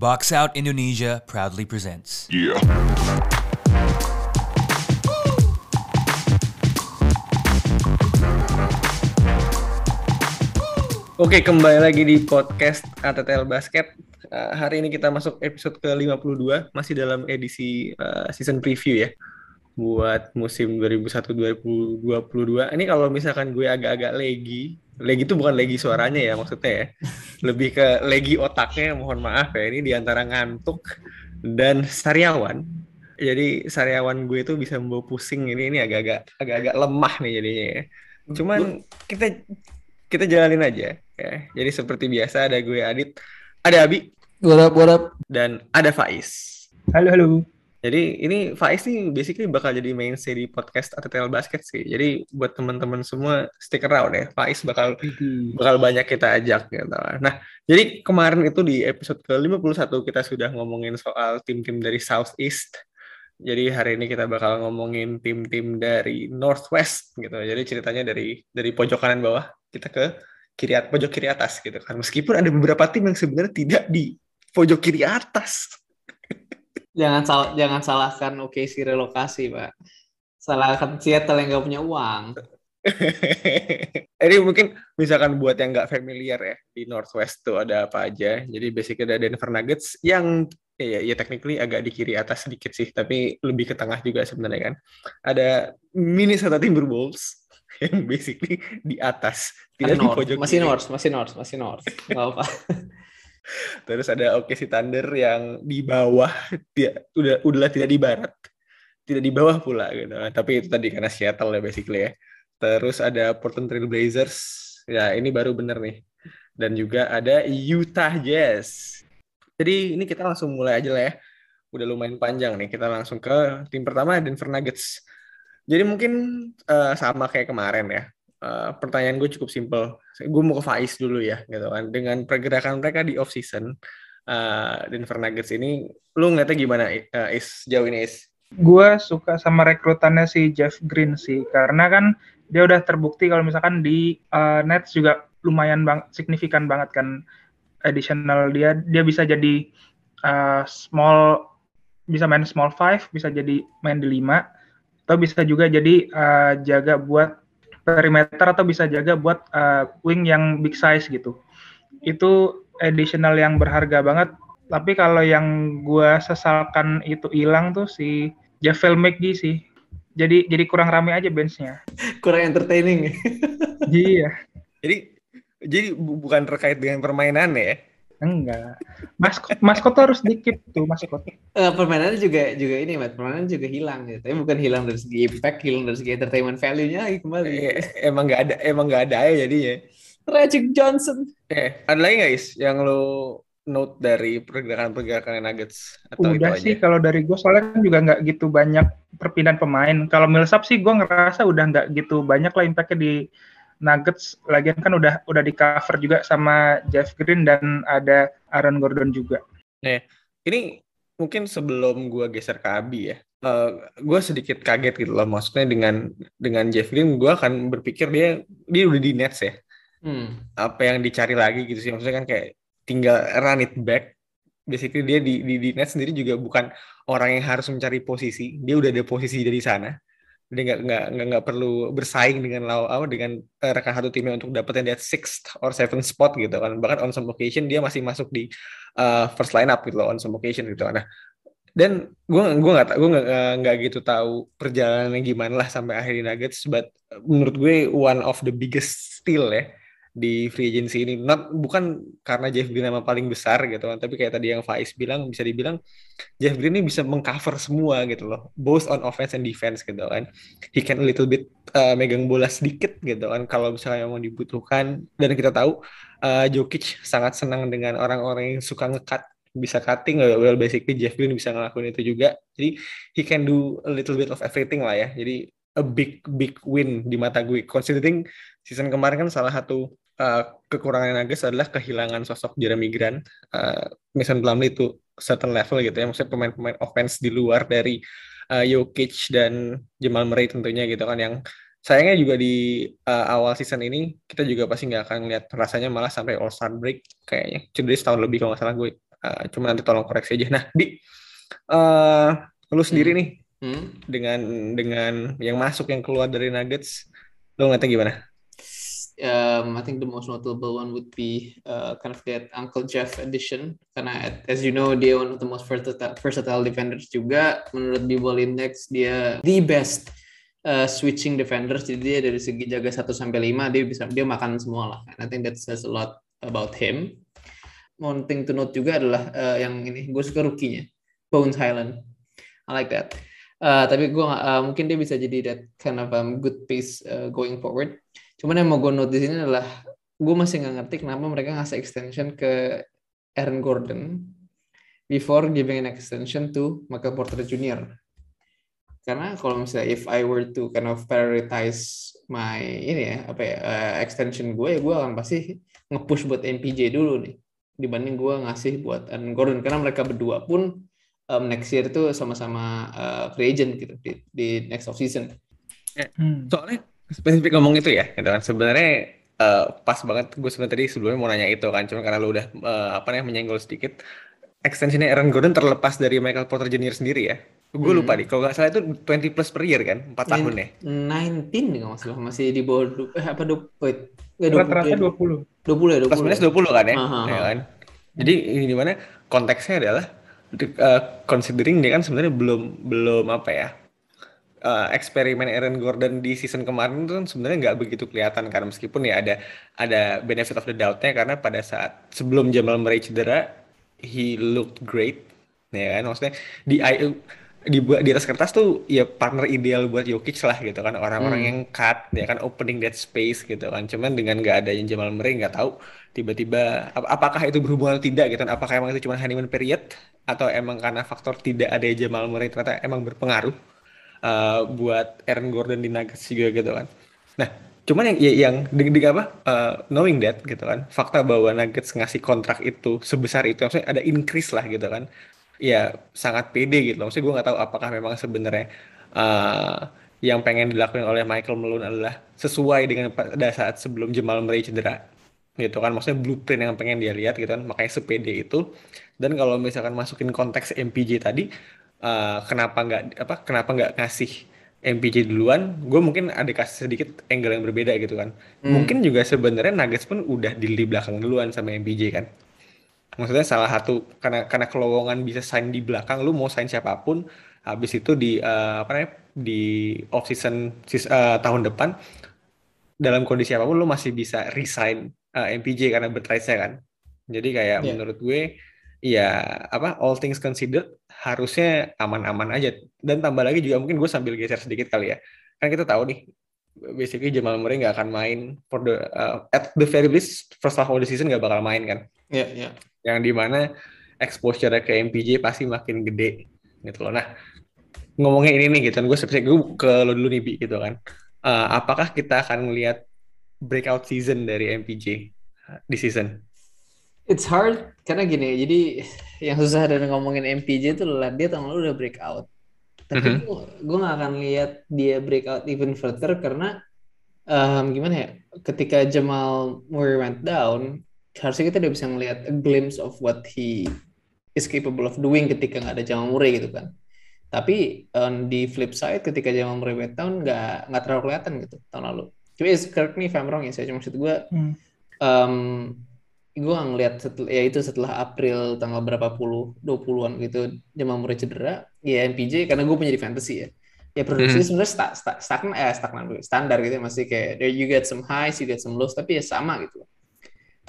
Box Out Indonesia proudly presents. Yeah. Oke, kembali lagi di podcast ATTL Basket. Uh, hari ini kita masuk episode ke-52, masih dalam edisi uh, season preview ya. Buat musim 2001-2022. Ini kalau misalkan gue agak-agak legi, legi itu bukan legi suaranya ya maksudnya ya. Lebih ke legi otaknya, mohon maaf ya. Ini di antara ngantuk dan sariawan. Jadi sariawan gue itu bisa membawa pusing ini ini agak-agak agak-agak lemah nih jadinya ya. Cuman kita kita jalanin aja ya. Jadi seperti biasa ada gue Adit, ada Abi, What up, what up? dan ada Faiz. Halo, halo. Jadi ini Faiz nih basically bakal jadi main di podcast ATTL Basket sih. Jadi buat teman-teman semua stick around ya. Faiz bakal bakal banyak kita ajak gitu. Nah, jadi kemarin itu di episode ke-51 kita sudah ngomongin soal tim-tim dari Southeast. Jadi hari ini kita bakal ngomongin tim-tim dari Northwest gitu. Jadi ceritanya dari dari pojok kanan bawah kita ke kiri pojok kiri atas gitu kan. Meskipun ada beberapa tim yang sebenarnya tidak di pojok kiri atas. Jangan salah, jangan salahkan OKC relokasi, Pak. Salahkan Seattle yang nggak punya uang. Ini mungkin misalkan buat yang nggak familiar ya di Northwest tuh ada apa aja. Jadi basically ada Denver Nuggets yang ya, ya technically agak di kiri atas sedikit sih, tapi lebih ke tengah juga sebenarnya kan. Ada Minnesota Timberwolves yang basically di atas, tidak di pojok Masih kiri. North, masih North, masih North. Nggak apa. Terus ada OKC Thunder yang di bawah, dia udah udahlah tidak di barat, tidak di bawah pula gitu. Tapi itu tadi karena Seattle ya basically ya. Terus ada Portland Trail Blazers, ya ini baru bener nih. Dan juga ada Utah Jazz. Jadi ini kita langsung mulai aja lah ya. Udah lumayan panjang nih. Kita langsung ke tim pertama Denver Nuggets. Jadi mungkin eh, sama kayak kemarin ya. Eh, pertanyaan gue cukup simpel. Gue mau ke Faiz dulu ya, gitu kan. Dengan pergerakan mereka di off season, eh, Denver Nuggets ini, lu ngeliatnya gimana, eh, Is? Jauh ini, Is? gue suka sama rekrutannya si Jeff Green sih karena kan dia udah terbukti kalau misalkan di uh, Nets juga lumayan bang signifikan banget kan additional dia dia bisa jadi uh, small bisa main small five bisa jadi main di lima atau bisa juga jadi uh, jaga buat perimeter atau bisa jaga buat uh, wing yang big size gitu itu additional yang berharga banget tapi kalau yang gue sesalkan itu hilang tuh si Javel McGee sih. Jadi jadi kurang rame aja benchnya. Kurang entertaining. Iya, Jadi, jadi bu- bukan terkait dengan permainan ya? Enggak. Maskot maskot harus dikit tuh maskot. Eh, permainannya juga juga ini, Matt. Permainan juga hilang gitu. Tapi bukan hilang dari segi impact, hilang dari segi entertainment value-nya lagi kembali. Eh, emang nggak ada, emang nggak ada ya jadinya. Tragic Johnson. Eh, ada lagi Is, yang lo note dari pergerakan-pergerakan Nuggets? Atau Udah itu sih aja? kalau dari gue soalnya kan juga nggak gitu banyak perpindahan pemain. Kalau Millsap sih gue ngerasa udah nggak gitu banyak lah impactnya di Nuggets. Lagian kan udah udah di cover juga sama Jeff Green dan ada Aaron Gordon juga. Ini mungkin sebelum gua geser ke Abi ya, gue sedikit kaget gitu loh. Maksudnya dengan dengan Jeff Green, gue akan berpikir dia dia udah di Nets ya. Hmm. Apa yang dicari lagi gitu sih? Maksudnya kan kayak tinggal run it back. Basically dia di, di, di Nets sendiri juga bukan orang yang harus mencari posisi. Dia udah ada posisi dari sana. Dia nggak nggak nggak perlu bersaing dengan law apa dengan eh, rekan satu timnya untuk dapetin that sixth or seventh spot gitu kan. Bahkan on some occasion dia masih masuk di uh, first lineup gitu loh on some occasion gitu. Nah, dan gue gue nggak gue nggak nggak gitu tahu perjalanannya gimana lah sampai akhir di Nuggets, but menurut gue one of the biggest steal ya di free agency ini. Not bukan karena Jeff Green emang paling besar gitu kan, tapi kayak tadi yang Faiz bilang bisa dibilang Jeff Green ini bisa mengcover semua gitu loh, both on offense and defense gitu kan. He can a little bit uh, megang bola sedikit gitu kan kalau misalnya mau dibutuhkan. Dan kita tahu uh, Jokic sangat senang dengan orang-orang yang suka ngecut bisa cutting. Well basically Jeff Green bisa ngelakuin itu juga. Jadi he can do a little bit of everything lah ya. Jadi a big big win di mata gue. Considering season kemarin kan salah satu uh, kekurangan Nuggets adalah kehilangan sosok Jeremy Grant uh, Mason Plumlee itu certain level gitu ya maksudnya pemain-pemain offense di luar dari uh, Jokic dan Jamal Murray tentunya gitu kan yang sayangnya juga di uh, awal season ini kita juga pasti nggak akan lihat rasanya malah sampai All Star break kayaknya jadi setahun lebih kalau nggak salah gue Uh, cuma nanti tolong koreksi aja. Nah, Bi, uh, lu sendiri Hmm. nih Hmm? dengan dengan yang masuk yang keluar dari Nuggets, lu ngeliatnya gimana? Um, I think the most notable one would be uh, kind of that Uncle Jeff edition. Karena as you know dia one of the most versatile, versatile defenders juga. Menurut B-Ball Index dia the best uh, switching defenders. Jadi dia dari segi jaga 1 sampai 5 dia bisa dia makan semua lah. And I think that says a lot about him. One thing to note juga adalah uh, yang ini gue suka rookie-nya Bones Highland. I like that. Uh, tapi gue uh, mungkin dia bisa jadi that kind of um, good piece uh, going forward Cuman yang mau gue note di sini adalah gue masih nggak ngerti kenapa mereka ngasih extension ke Aaron Gordon before giving an extension to Michael Porter Jr. Karena kalau misalnya if I were to kind of prioritize my ini ya apa ya uh, extension gue ya gue akan pasti nge-push buat MPJ dulu nih dibanding gue ngasih buat Aaron Gordon karena mereka berdua pun um, next year itu sama-sama uh, free agent gitu di, di next off season. Hmm. Soalnya spesifik ngomong itu ya, gitu kan. Sebenarnya eh, pas banget gue sebenarnya tadi sebelumnya mau nanya itu kan, cuma karena lu udah eh, apa namanya menyenggol sedikit. Extensionnya Aaron Gordon terlepas dari Michael Porter Jr. sendiri ya. Gue Hmm. lupa nih, kalau nggak salah itu 20 plus per year kan, 4 tahun ya. 19 nih kalau nggak salah masih di bawah du- eh, apa du- wait eh, Rata-rata 20 20. 20 ya 20 Plus minus 20 kan ya, Aha, ya kan. Jadi ini di mana konteksnya adalah eh, considering dia kan sebenarnya belum belum apa ya eh, eksperimen Aaron Gordon di season kemarin itu kan sebenarnya nggak begitu kelihatan karena meskipun ya ada ada benefit of the doubt-nya karena pada saat sebelum Jamal Murray cedera he looked great ya kan? Maksudnya di di di atas kertas tuh ya partner ideal buat Jokic lah gitu kan orang-orang Hmm. yang cut ya kan opening that space gitu kan. Cuman dengan nggak ada yang Jamal Murray nggak tahu tiba-tiba ap- apakah itu berhubungan atau tidak gitu kan? Apakah emang itu cuma honeymoon period atau emang karena faktor tidak ada Jamal Murray ternyata emang berpengaruh uh, buat Aaron Gordon di Nuggets juga gitu kan. Nah cuman yang ya- yang dengan, apa? Uh, knowing that gitu kan. Fakta bahwa Nuggets ngasih kontrak itu sebesar itu maksudnya ada increase lah gitu kan. Ya sangat pede gitu. Maksudnya gue nggak tahu apakah memang sebenarnya uh, yang pengen dilakukan oleh Michael Malone adalah sesuai dengan pada saat sebelum Jamal Murray cedera gitu kan. Maksudnya blueprint yang pengen dia lihat gitu kan. Makanya sepede itu. Dan kalau misalkan masukin konteks MPJ tadi uh, kenapa nggak apa kenapa nggak ngasih MPJ duluan gue mungkin ada kasih sedikit angle yang berbeda gitu kan Hmm. mungkin juga sebenarnya Nuggets pun udah di di belakang duluan sama MPJ kan maksudnya salah satu karena karena kelowongan bisa sign di belakang lu mau sign siapa pun habis itu di eh, apa namanya di off season sis- eh, tahun depan dalam kondisi apa pun lu masih bisa resign eh, MPJ karena bertrade kan jadi kayak Iya. menurut gue ya apa all things considered harusnya aman-aman aja dan tambah lagi juga mungkin gue sambil geser sedikit kali ya kan kita tahu nih basically Jamal Murray nggak akan main for the uh, at the very least first half of the season nggak bakal main kan ya ya yang di mana exposure ke MPJ pasti makin gede gitu loh. Nah ngomongnya ini nih gitu kan gue spesifik gue ke lo dulu nih Bi gitu kan. Eh, apakah kita akan melihat breakout season dari MPJ di season? It's hard karena gini, jadi yang susah dari ngomongin MPJ itu adalah dia tahun lalu udah breakout. Tapi Mhm. gue gue gak akan lihat dia breakout even further karena em, gimana ya? Ketika Jamal Murray went down, harusnya kita udah bisa ngelihat a glimpse of what he is capable of doing ketika nggak ada Jamal Murray gitu kan. Tapi on di flip side ketika Jamal Murray went down nggak nggak terlalu kelihatan gitu tahun lalu. Cuma is correct me if I'm wrong ya, saya cuma maksud gue Hmm. um, gue ngeliat setelah ya itu setelah April tanggal berapa puluh 20-an gitu Jamal Murray cedera ya MPJ karena gue punya di fantasy ya. Ya produksi Mhm. sebenarnya sta, sta, stagnan eh stagnan standar gitu ya, masih kayak there you get some highs you get some lows tapi ya sama gitu.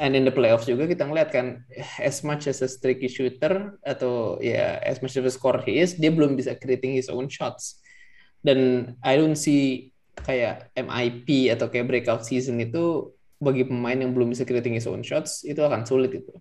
And in the playoffs juga kita ngeliat kan as much as a streaky shooter atau ya as much of a scorer he is dia belum bisa creating his own shots. Dan I don't see kayak MIP atau kayak breakout season itu bagi pemain yang belum bisa creating his own shots itu akan sulit itu.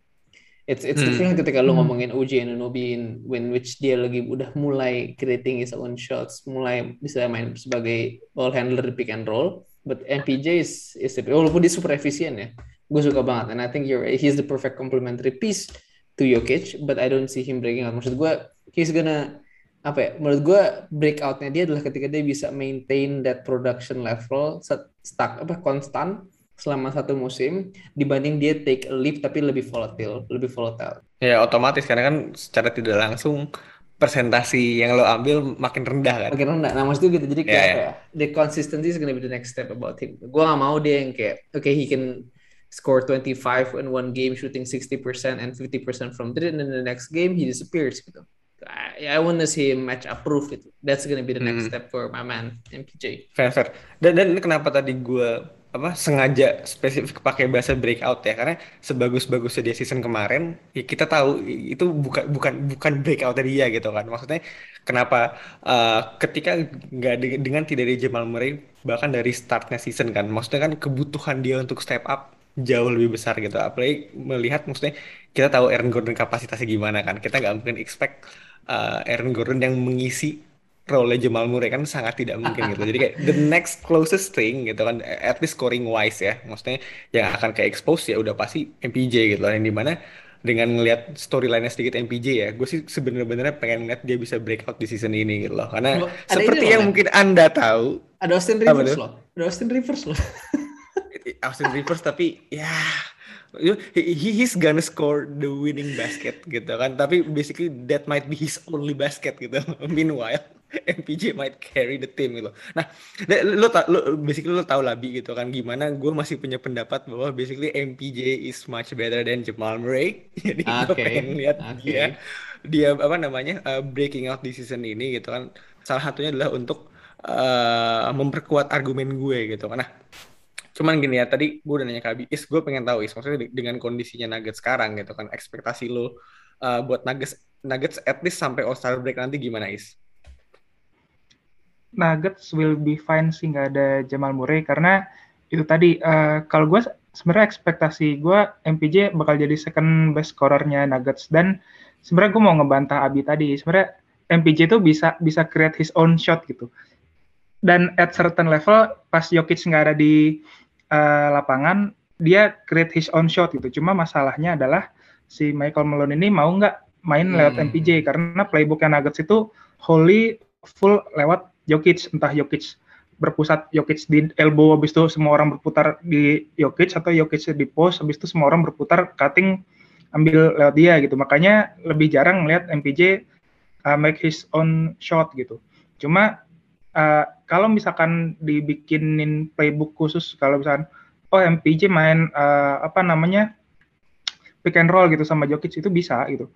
It's it's Hmm. different ketika lu Hmm. ngomongin OJ Anunoby in when which dia lagi udah mulai creating his own shots, mulai bisa main sebagai ball handler di pick and roll. But MPJ is, is walaupun dia super efisien ya, gue suka banget. And I think you're he's the perfect complementary piece to Jokic, but I don't see him breaking out. Maksud gue, he's gonna apa ya? Menurut gue breakoutnya dia adalah ketika dia bisa maintain that production level set- stuck apa konstan selama satu musim dibanding dia take a leap tapi lebih volatile, lebih volatile. Ya otomatis karena kan secara tidak langsung presentasi yang lo ambil makin rendah kan. Makin rendah. Nah maksudnya gitu. Jadi kayak Ya, apa ya. The consistency is gonna be the next step about him. Gue gak mau dia yang kayak, okay he can score 25 in one game shooting 60% and 50% from three and then the next game he disappears gitu. I, I wanna see him match approve itu. That's gonna be the next Hmm. step for my man MPJ. Fair, fair. Dan, dan kenapa tadi gue apa sengaja spesifik pakai bahasa breakout ya. Karena sebagus-bagusnya dia season kemarin ya kita tahu itu bukan bukan bukan breakout dia gitu kan. Maksudnya kenapa uh, ketika nggak de- dengan tidak ada Jamal Murray bahkan dari startnya season kan maksudnya kan kebutuhan dia untuk step up jauh lebih besar gitu. Apalagi melihat maksudnya kita tahu Aaron Gordon kapasitasnya gimana kan. Kita nggak mungkin expect uh, Aaron Gordon yang mengisi role Jamal Murray kan sangat tidak mungkin gitu. Jadi kayak the next closest thing gitu kan at least scoring wise ya. Maksudnya yang akan kayak expose ya udah pasti MPJ gitu loh. Yang di mana dengan ngelihat storyline-nya sedikit MPJ ya, gue sih sebenarnya pengen ngeliat dia bisa breakout di season ini gitu loh. Karena Oh, ada seperti loh, yang Len. mungkin Anda tahu, Ada Austin Rivers loh. Ada Austin Rivers loh. Austin Rivers tapi ya he- he's gonna score the winning basket gitu kan tapi basically that might be his only basket gitu meanwhile MPJ might carry the team gitu. Nah lo tau lo basically lo tau lah Bi gitu kan gimana gue masih punya pendapat bahwa basically MPJ is much better than Jamal Murray. Jadi gue Oke, pengen lihat oke. dia dia apa namanya uh, breaking out di season ini gitu kan. Salah satunya adalah untuk uh, memperkuat argumen gue gitu. Kan nah Cuman gini ya, tadi gue udah nanya ke Abi, Is, gue pengen tahu Is, maksudnya de- dengan kondisinya Nuggets sekarang gitu kan, ekspektasi lo uh, buat Nuggets, Nuggets at least sampai All-Star break nanti gimana Is? Nuggets will be fine sih nggak ada Jamal Murray. Karena itu tadi eh, kalau gue sebenarnya ekspektasi gue MPJ bakal jadi second best scorernya Nuggets. Dan sebenarnya gue mau ngebantah Abi tadi sebenarnya MPJ itu bisa bisa create his own shot gitu. Dan at certain level pas Jokic nggak ada di eh, lapangan dia create his own shot gitu. Cuma masalahnya adalah si Michael Malone ini mau nggak main lewat Hmm. MPJ karena playbooknya Nuggets itu wholly full lewat Jokic entah Jokic berpusat Jokic di elbow habis itu semua orang berputar di Jokic atau Jokic di post habis itu semua orang berputar cutting ambil lewat dia gitu. Makanya lebih jarang melihat MPJ uh, make his own shot gitu. Cuma uh, kalau misalkan dibikinin playbook khusus kalau misalkan oh MPJ main uh, apa namanya pick and roll gitu sama Jokic itu bisa gitu.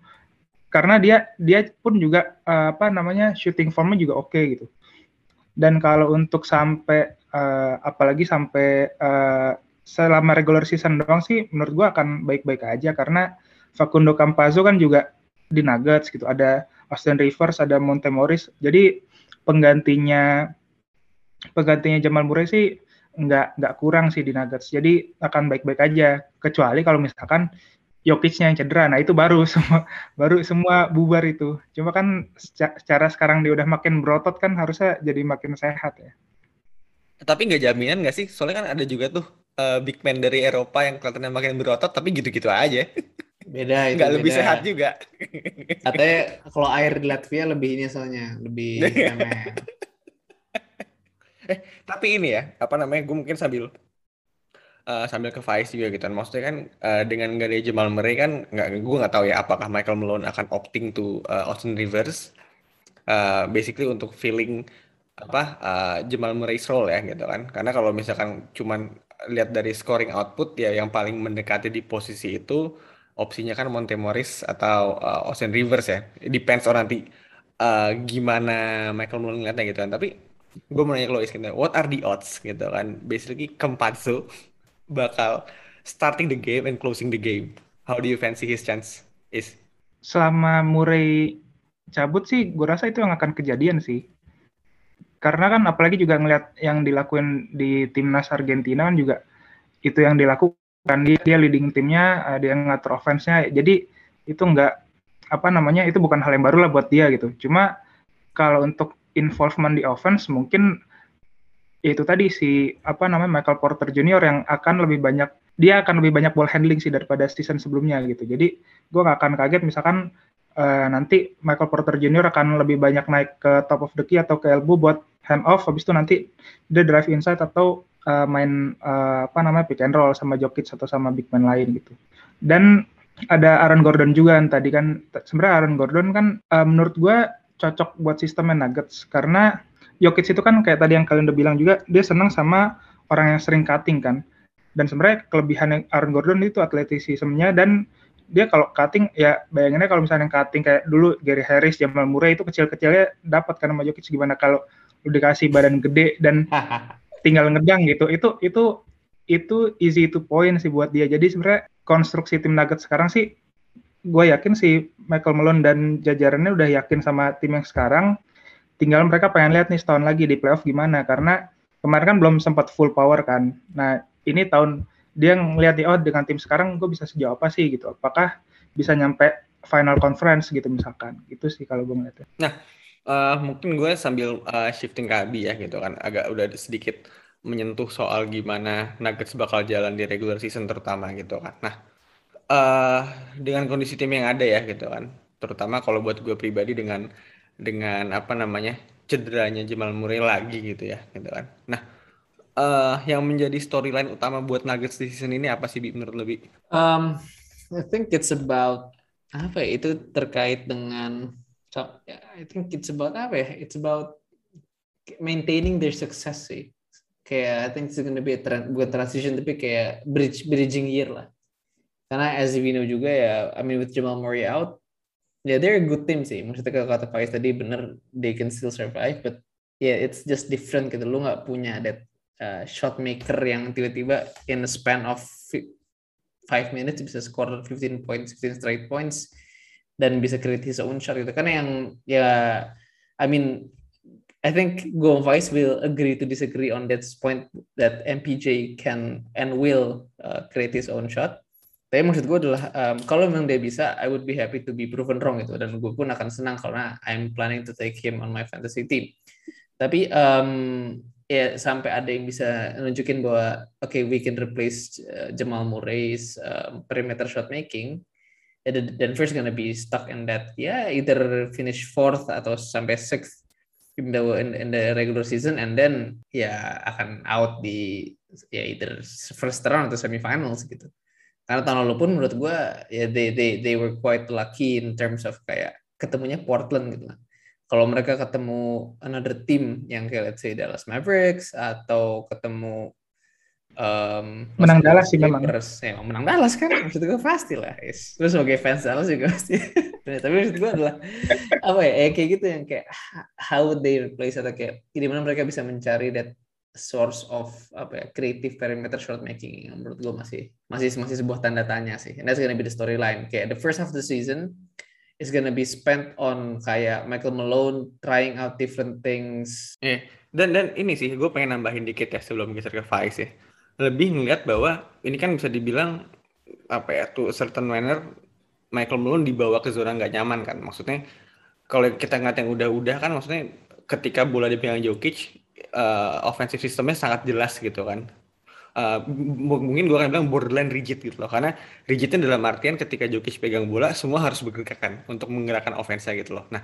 Karena dia dia pun juga uh, apa namanya shooting formnya juga oke gitu dan kalau untuk sampai eh, apalagi sampai eh, selama regular season doang sih menurut gua akan baik-baik aja. Karena Facundo Campazzo kan juga di Nuggets gitu. Ada Austin Rivers ada Monte Morris. Jadi penggantinya penggantinya Jamal Murray sih nggak nggak kurang sih di Nuggets. Jadi akan baik-baik aja. Kecuali kalau misalkan Jokicnya yang cedera nah itu baru semua baru semua bubar itu cuma kan seca- secara sekarang dia udah makin berotot kan harusnya jadi makin sehat ya Tapi nggak jaminan nggak sih? Soalnya kan ada juga tuh uh, big man dari Eropa yang kelihatannya makin berotot, tapi gitu-gitu aja. Beda itu. Nggak lebih sehat juga. Katanya kalau air di Latvia lebih ini soalnya, lebih cemen. Tapi ini ya, apa namanya? Gue mungkin sambil uh, sambil ke Faiz juga gitu. Maksudnya kan uh, dengan gak ada Jamal Murray kan, nggak gue nggak tahu ya apakah Michael Malone akan opting to uh, Austin Rivers, uh, basically untuk filling apa uh, Jamal Murray's role ya gitu kan. Karena kalau misalkan cuman lihat dari scoring output ya yang paling mendekati di posisi itu opsinya kan Monte Morris atau uh, Austin Rivers ya. Depends on nanti uh, gimana Michael Malone ngeliatnya gitu kan. Tapi gue mau nanya ke lo Is, gitu. what are the odds gitu kan basically Campazzo bakal starting the game and closing the game. How do you fancy his chance is? Selama Murray cabut sih gue rasa itu yang akan kejadian sih. Karena kan apalagi juga ngelihat yang dilakuin di timnas Argentina kan juga itu yang dilakukan. Dia, leading timnya eh, dia ngatur offense-nya. Jadi itu enggak apa namanya itu bukan hal yang baru lah buat dia gitu. Cuma kalau untuk involvement di offense mungkin ya itu tadi si apa namanya Michael Porter Junior yang akan lebih banyak dia akan lebih banyak ball handling sih daripada season sebelumnya gitu jadi gue nggak akan kaget misalkan eh, nanti Michael Porter Junior akan lebih banyak naik ke top of the key atau ke elbow buat hand off habis itu nanti dia drive inside atau uh, main uh, apa namanya pick and roll sama Jokic atau sama big man lain gitu. Dan ada Aaron Gordon juga kan tadi kan sebenarnya Aaron Gordon kan uh, menurut gue cocok buat sistemnya Nuggets karena Jokic itu kan kayak tadi yang kalian udah bilang juga dia senang sama orang yang sering cutting kan. Dan sebenarnya kelebihan Aaron Gordon itu atletisismenya dan dia kalau cutting ya bayanginnya kalau misalnya cutting kayak dulu Gary Harris, Jamal Murray itu kecil-kecilnya dapat kan sama Jokic. Gimana kalau lu dikasih badan gede dan tinggal ngedang gitu itu itu itu easy to point sih buat dia. Jadi sebenarnya konstruksi tim Nuggets sekarang sih gue yakin sih Michael Malone dan jajarannya udah yakin sama tim yang sekarang tinggal mereka pengen lihat nih setahun lagi di playoff gimana karena kemarin kan belum sempat full power kan. Nah ini tahun dia ngeliat nih oh dengan tim sekarang gue bisa sejauh apa sih gitu? Apakah bisa nyampe final conference gitu misalkan? Itu sih kalau gue ngeliatnya. Nah uh, mungkin gue sambil uh, shifting ke Abi ya gitu kan. Agak udah sedikit menyentuh soal gimana Nuggets bakal jalan di regular season terutama gitu kan. Nah uh, dengan kondisi tim yang ada ya gitu kan. Terutama kalau buat gue pribadi dengan dengan apa namanya cederanya Jamal Murray lagi gitu ya gitu kan nah uh, yang menjadi storyline utama buat Nuggets di season ini apa sih Bi menurut lebih? Um, I think it's about apa ya itu terkait dengan I think it's about apa ya? It's about maintaining their success sih. Kayak I think it's gonna be a tra bukan transition tapi kayak bridge bridging year lah. Karena as we know juga ya, I mean with Jamal Murray out, ya yeah, they're a good team sih. Maksudnya kalau kata Faiz tadi bener they can still survive, but yeah it's just different gitu. Lu nggak punya that uh, shot maker yang tiba-tiba in a span of five minutes bisa score 15 points, 15 straight points dan bisa create his own shot gitu kan yang ya I mean I think Go Vice will agree to disagree on that point that MPJ can and will uh, create his own shot. Tapi maksud gue adalah um, kalau memang dia bisa, I would be happy to be proven wrong gitu dan gue pun akan senang karena I'm planning to take him on my fantasy team. Tapi um, ya sampai ada yang bisa nunjukin bahwa oke okay, we can replace uh, Jamal Murray's uh, perimeter shot making ya dan first gonna be stuck in that ya yeah, either finish fourth atau sampai sixth in the in, in the regular season and then ya akan out di ya either first round atau semifinals gitu karena tahun lalu pun menurut gue ya they they they were quite lucky in terms of kayak ketemunya Portland gitu lah kalau mereka ketemu another team yang kayak let's say Dallas Mavericks atau ketemu um, menang Dallas sih memang. Ya, menang Dallas kan maksud gue pasti lah. Yes. Terus sebagai fans Dallas juga pasti. Tapi maksud gue adalah apa ya, ya kayak gitu yang kayak how would they replace atau kayak di mana mereka bisa mencari that source of apa ya creative perimeter shot making yang menurut gue masih masih masih sebuah tanda tanya sih. And that's gonna be the storyline. Kayak the first half of the season is gonna be spent on kayak Michael Malone trying out different things. Yeah. Dan dan ini sih gue pengen nambahin dikit ya sebelum geser ke Faiz ya. Lebih ngeliat bahwa ini kan bisa dibilang apa ya tuh certain manner Michael Malone dibawa ke zona nggak nyaman kan. Maksudnya kalau kita ngeliat yang udah-udah kan maksudnya ketika bola dipegang Jokic uh, offensive sistemnya sangat jelas gitu kan. Uh, mungkin gue akan bilang borderline rigid gitu loh. Karena rigidnya dalam artian ketika Jokic pegang bola semua harus bergerak kan untuk menggerakkan offense gitu loh. Nah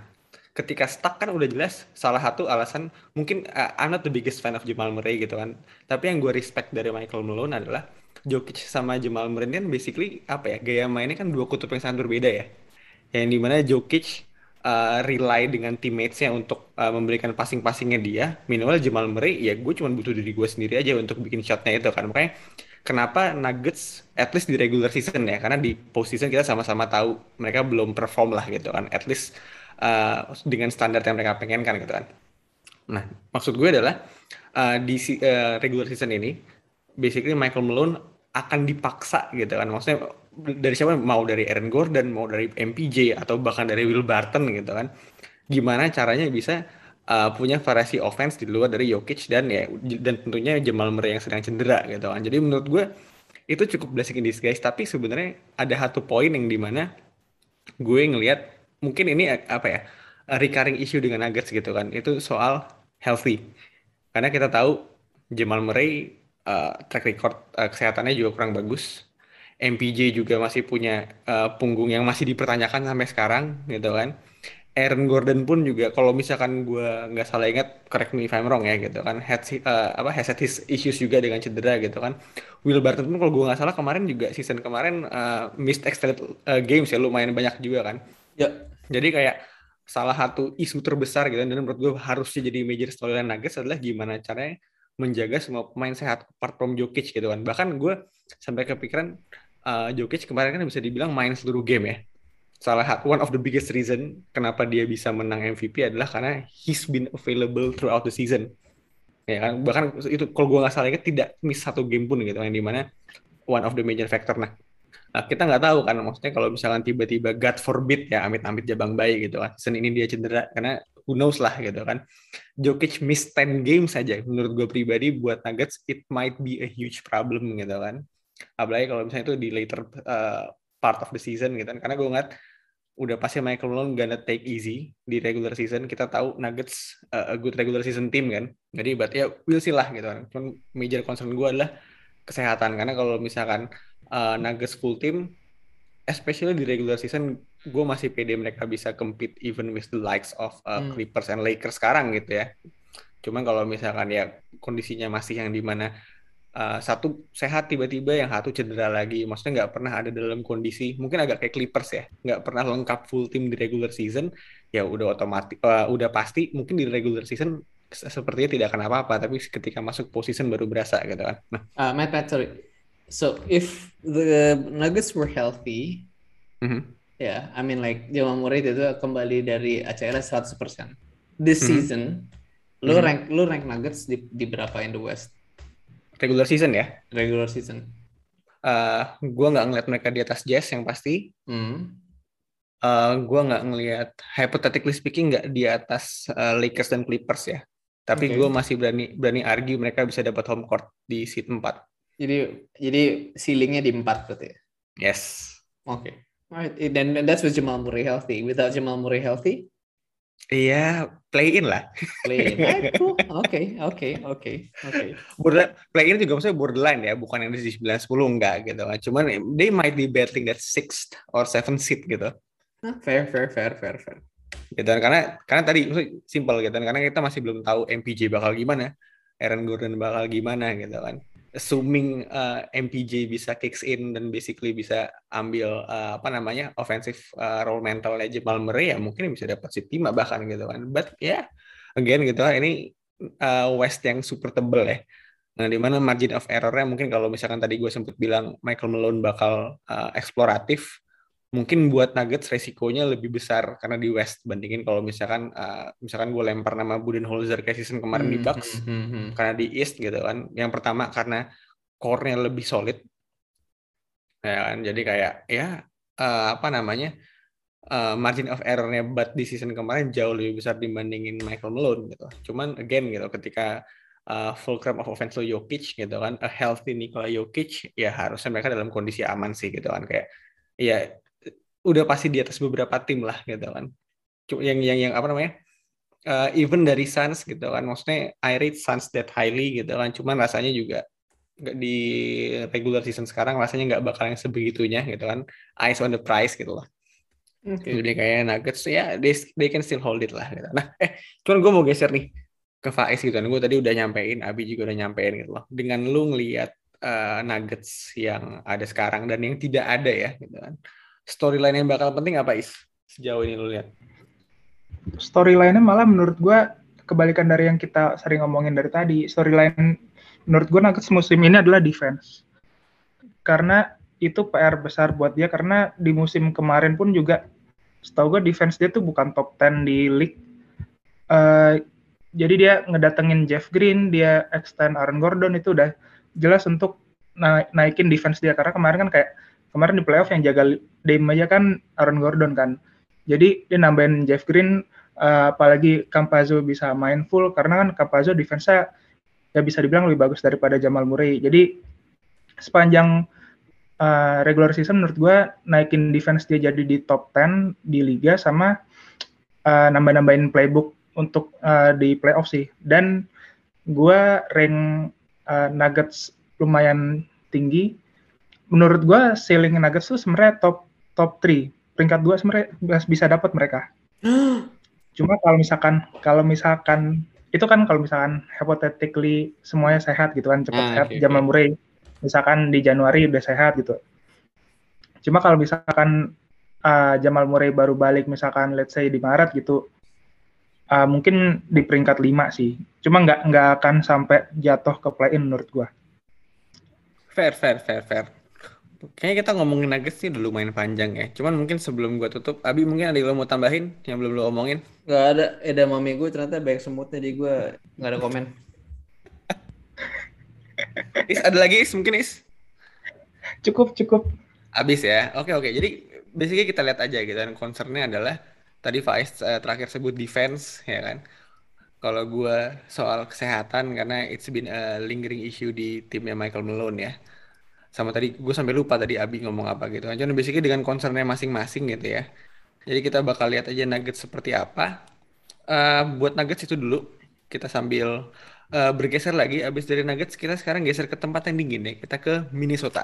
ketika stuck kan udah jelas salah satu alasan mungkin uh, I'm not the biggest fan of Jamal Murray gitu kan. Tapi yang gue respect dari Michael Malone adalah Jokic sama Jamal Murray kan basically apa ya gaya mainnya kan dua kutub yang sangat berbeda ya. Yang di mana Jokic uh, rely dengan teammates-nya untuk uh, memberikan passing-passingnya dia. Minimal Jamal Murray ya gue cuma butuh diri gue sendiri aja untuk bikin shotnya itu kan. Makanya kenapa Nuggets at least di regular season ya karena di postseason kita sama-sama tahu mereka belum perform lah gitu kan. At least uh, dengan standar yang mereka pengen kan gitu kan. Nah maksud gue adalah uh, di uh, regular season ini basically Michael Malone akan dipaksa gitu kan. Maksudnya dari siapa? Mau dari Aaron Gordon mau dari MPJ atau bahkan dari Will Barton gitu kan. Gimana caranya bisa uh, punya variasi offense di luar dari Jokic dan ya dan tentunya Jamal Murray yang sedang cedera gitu kan. Jadi menurut gue itu cukup blessing in disguise. Tapi sebenarnya ada satu poin yang di mana gue ngelihat mungkin ini apa ya recurring issue dengan Nuggets gitu kan. Itu soal healthy. Karena kita tahu Jamal Murray uh, track record uh, kesehatannya juga kurang bagus MPJ juga masih punya uh, punggung yang masih dipertanyakan sampai sekarang gitu kan. Aaron Gordon pun juga kalau misalkan gue nggak salah ingat correct me if I'm wrong ya gitu kan. Had uh, apa has had his issues juga dengan cedera gitu kan. Will Barton pun kalau gue nggak salah kemarin juga season kemarin uh, missed extended uh, games ya lumayan banyak juga kan. Ya. Jadi kayak salah satu isu terbesar gitu dan menurut gue harusnya jadi major storyline Nuggets adalah gimana caranya menjaga semua pemain sehat apart from Jokic gitu kan. Bahkan gue sampai kepikiran uh, Jokic kemarin kan bisa dibilang main seluruh game ya salah one of the biggest reason kenapa dia bisa menang MVP adalah karena he's been available throughout the season ya kan bahkan itu kalau gue nggak salah ingat tidak miss satu game pun gitu yang di mana one of the major factor nah Nah, kita nggak tahu kan maksudnya kalau misalkan tiba-tiba God forbid ya amit-amit jabang bayi gitu kan. Season ini dia cedera karena who knows lah gitu kan. Jokic miss 10 games saja menurut gue pribadi buat Nuggets it might be a huge problem gitu kan. Apalagi kalau misalnya itu di later uh, part of the season gitu kan. Karena gue ngeliat udah pasti Michael Malone gonna take easy di regular season. Kita tahu Nuggets uh, a good regular season team kan. Jadi but ya we'll see lah gitu kan. Cuman major concern gue adalah kesehatan karena kalau misalkan uh, Nuggets full team especially di regular season gue masih pede mereka bisa compete even with the likes of uh, hmm. Clippers and Lakers sekarang gitu ya. Cuman kalau misalkan ya kondisinya masih yang di mana uh, satu sehat tiba-tiba yang satu cedera lagi maksudnya nggak pernah ada dalam kondisi mungkin agak kayak Clippers ya nggak pernah lengkap full tim di regular season ya udah otomatis uh, udah pasti mungkin di regular season sepertinya tidak akan apa-apa tapi ketika masuk position baru berasa gitu kan nah uh, Matt, Matt sorry so if the Nuggets were healthy mm -hmm. ya yeah, I mean like Jamal Murray itu kembali dari ACL 100% this mm -hmm. season lu mm -hmm. rank lu rank Nuggets di, di berapa in the West regular season ya regular season uh, gue nggak ngeliat mereka di atas Jazz yang pasti mm. uh, gue nggak ngeliat hypothetically speaking nggak di atas uh, Lakers dan Clippers ya tapi okay. gue masih berani berani argue mereka bisa dapat home court di seat 4 jadi jadi ceilingnya di 4 berarti ya yes oke okay. Alright, then that's with Jamal Murray healthy. Without Jamal Murray healthy, Iya, play in lah. Play in. Oke, oke, oke, oke. Play in juga maksudnya borderline ya, bukan yang di 9 10 enggak gitu. Cuman they might be battling that sixth or seventh seat gitu. Fair, fair, fair, fair, fair. Gitu karena karena tadi simple gitu karena kita masih belum tahu MPJ bakal gimana, Aaron Gordon bakal gimana gitu kan assuming uh, MPJ bisa kicks in dan basically bisa ambil uh, apa namanya offensive uh, role mentalnya Jamal Murray ya mungkin bisa dapat si lima bahkan gitu kan. But ya yeah, again gitu kan ini uh, West yang super tebel ya. Nah di mana margin of errornya mungkin kalau misalkan tadi gue sempat bilang Michael Malone bakal uh, eksploratif mungkin buat Nuggets resikonya lebih besar karena di West bandingin kalau misalkan uh, misalkan gue lempar nama Budenholzer kayak season kemarin hmm, di Bucks hmm, hmm, hmm. karena di East gitu kan. Yang pertama karena core-nya lebih solid. Ya kan? Jadi kayak ya uh, apa namanya uh, margin of error-nya but di season kemarin jauh lebih besar dibandingin Michael Malone gitu. Cuman again gitu ketika uh, fulcrum of offense lo Jokic gitu kan a healthy Nikola Jokic ya harusnya mereka dalam kondisi aman sih gitu kan. Kayak ya udah pasti di atas beberapa tim lah gitu kan. Yang yang yang apa namanya? Uh, even dari Suns gitu kan. Maksudnya I rate Suns that highly gitu kan. Cuman rasanya juga di regular season sekarang rasanya nggak bakal yang sebegitunya gitu kan. Eyes on the price gitu lah. Okay. Jadi kayak Nuggets ya they, they can still hold it lah gitu. Nah, eh cuman gue mau geser nih ke Faiz gitu kan. Gue tadi udah nyampein, Abi juga udah nyampein gitu loh. Dengan lu ngelihat uh, Nuggets yang ada sekarang dan yang tidak ada ya gitu kan storyline yang bakal penting apa is sejauh ini lu lihat? Storyline-nya malah menurut gue kebalikan dari yang kita sering ngomongin dari tadi. Storyline menurut gue Nuggets musim ini adalah defense. Karena itu PR besar buat dia karena di musim kemarin pun juga setahu gue defense dia tuh bukan top 10 di league. Uh, jadi dia ngedatengin Jeff Green, dia extend Aaron Gordon itu udah jelas untuk na naikin defense dia karena kemarin kan kayak kemarin di playoff yang jaga Dame aja kan Aaron Gordon kan. Jadi dia nambahin Jeff Green uh, apalagi Campazzo bisa main full karena kan Campazzo defense-nya ya bisa dibilang lebih bagus daripada Jamal Murray. Jadi sepanjang uh, regular season menurut gue naikin defense dia jadi di top 10 di liga sama uh, nambah-nambahin playbook untuk uh, di playoff sih. Dan gue rank uh, Nuggets lumayan tinggi menurut gue ceiling Nuggets tuh sebenarnya top top 3 peringkat dua sebenarnya bisa dapat mereka Cuma kalau misalkan kalau misalkan itu kan kalau misalkan hypothetically semuanya sehat gitu kan cepat Ah, sehat oke. Jamal Murray misalkan di Januari udah sehat gitu. Cuma kalau misalkan uh, Jamal Murray baru balik misalkan let's say di Maret gitu uh, mungkin di peringkat 5 sih. Cuma nggak nggak akan sampai jatuh ke play-in menurut gua. Fair, fair, fair, fair. Kayaknya kita ngomongin Nuggets sih udah lumayan panjang ya. Cuman mungkin sebelum gua tutup, Abi mungkin ada yang lo mau tambahin yang belum lo omongin? Gak ada, Eda mami gue ternyata banyak semutnya di gue nggak ada komen. Is ada lagi Is mungkin Is? Cukup cukup. Abis ya. Oke oke. Jadi basically kita lihat aja gitu kan. Concernnya adalah tadi Faiz eh, terakhir sebut defense ya kan. Kalau gua soal kesehatan karena it's been a lingering issue di timnya Michael Malone ya. Sama tadi gue sampai lupa tadi Abi ngomong apa gitu. Cuman basically dengan concernnya masing-masing gitu ya. Jadi kita bakal lihat aja Nuggets seperti apa. Eh, buat Nuggets itu dulu kita sambil eh, bergeser lagi abis dari Nuggets kita sekarang geser ke tempat yang dingin ya. Kita ke Minnesota.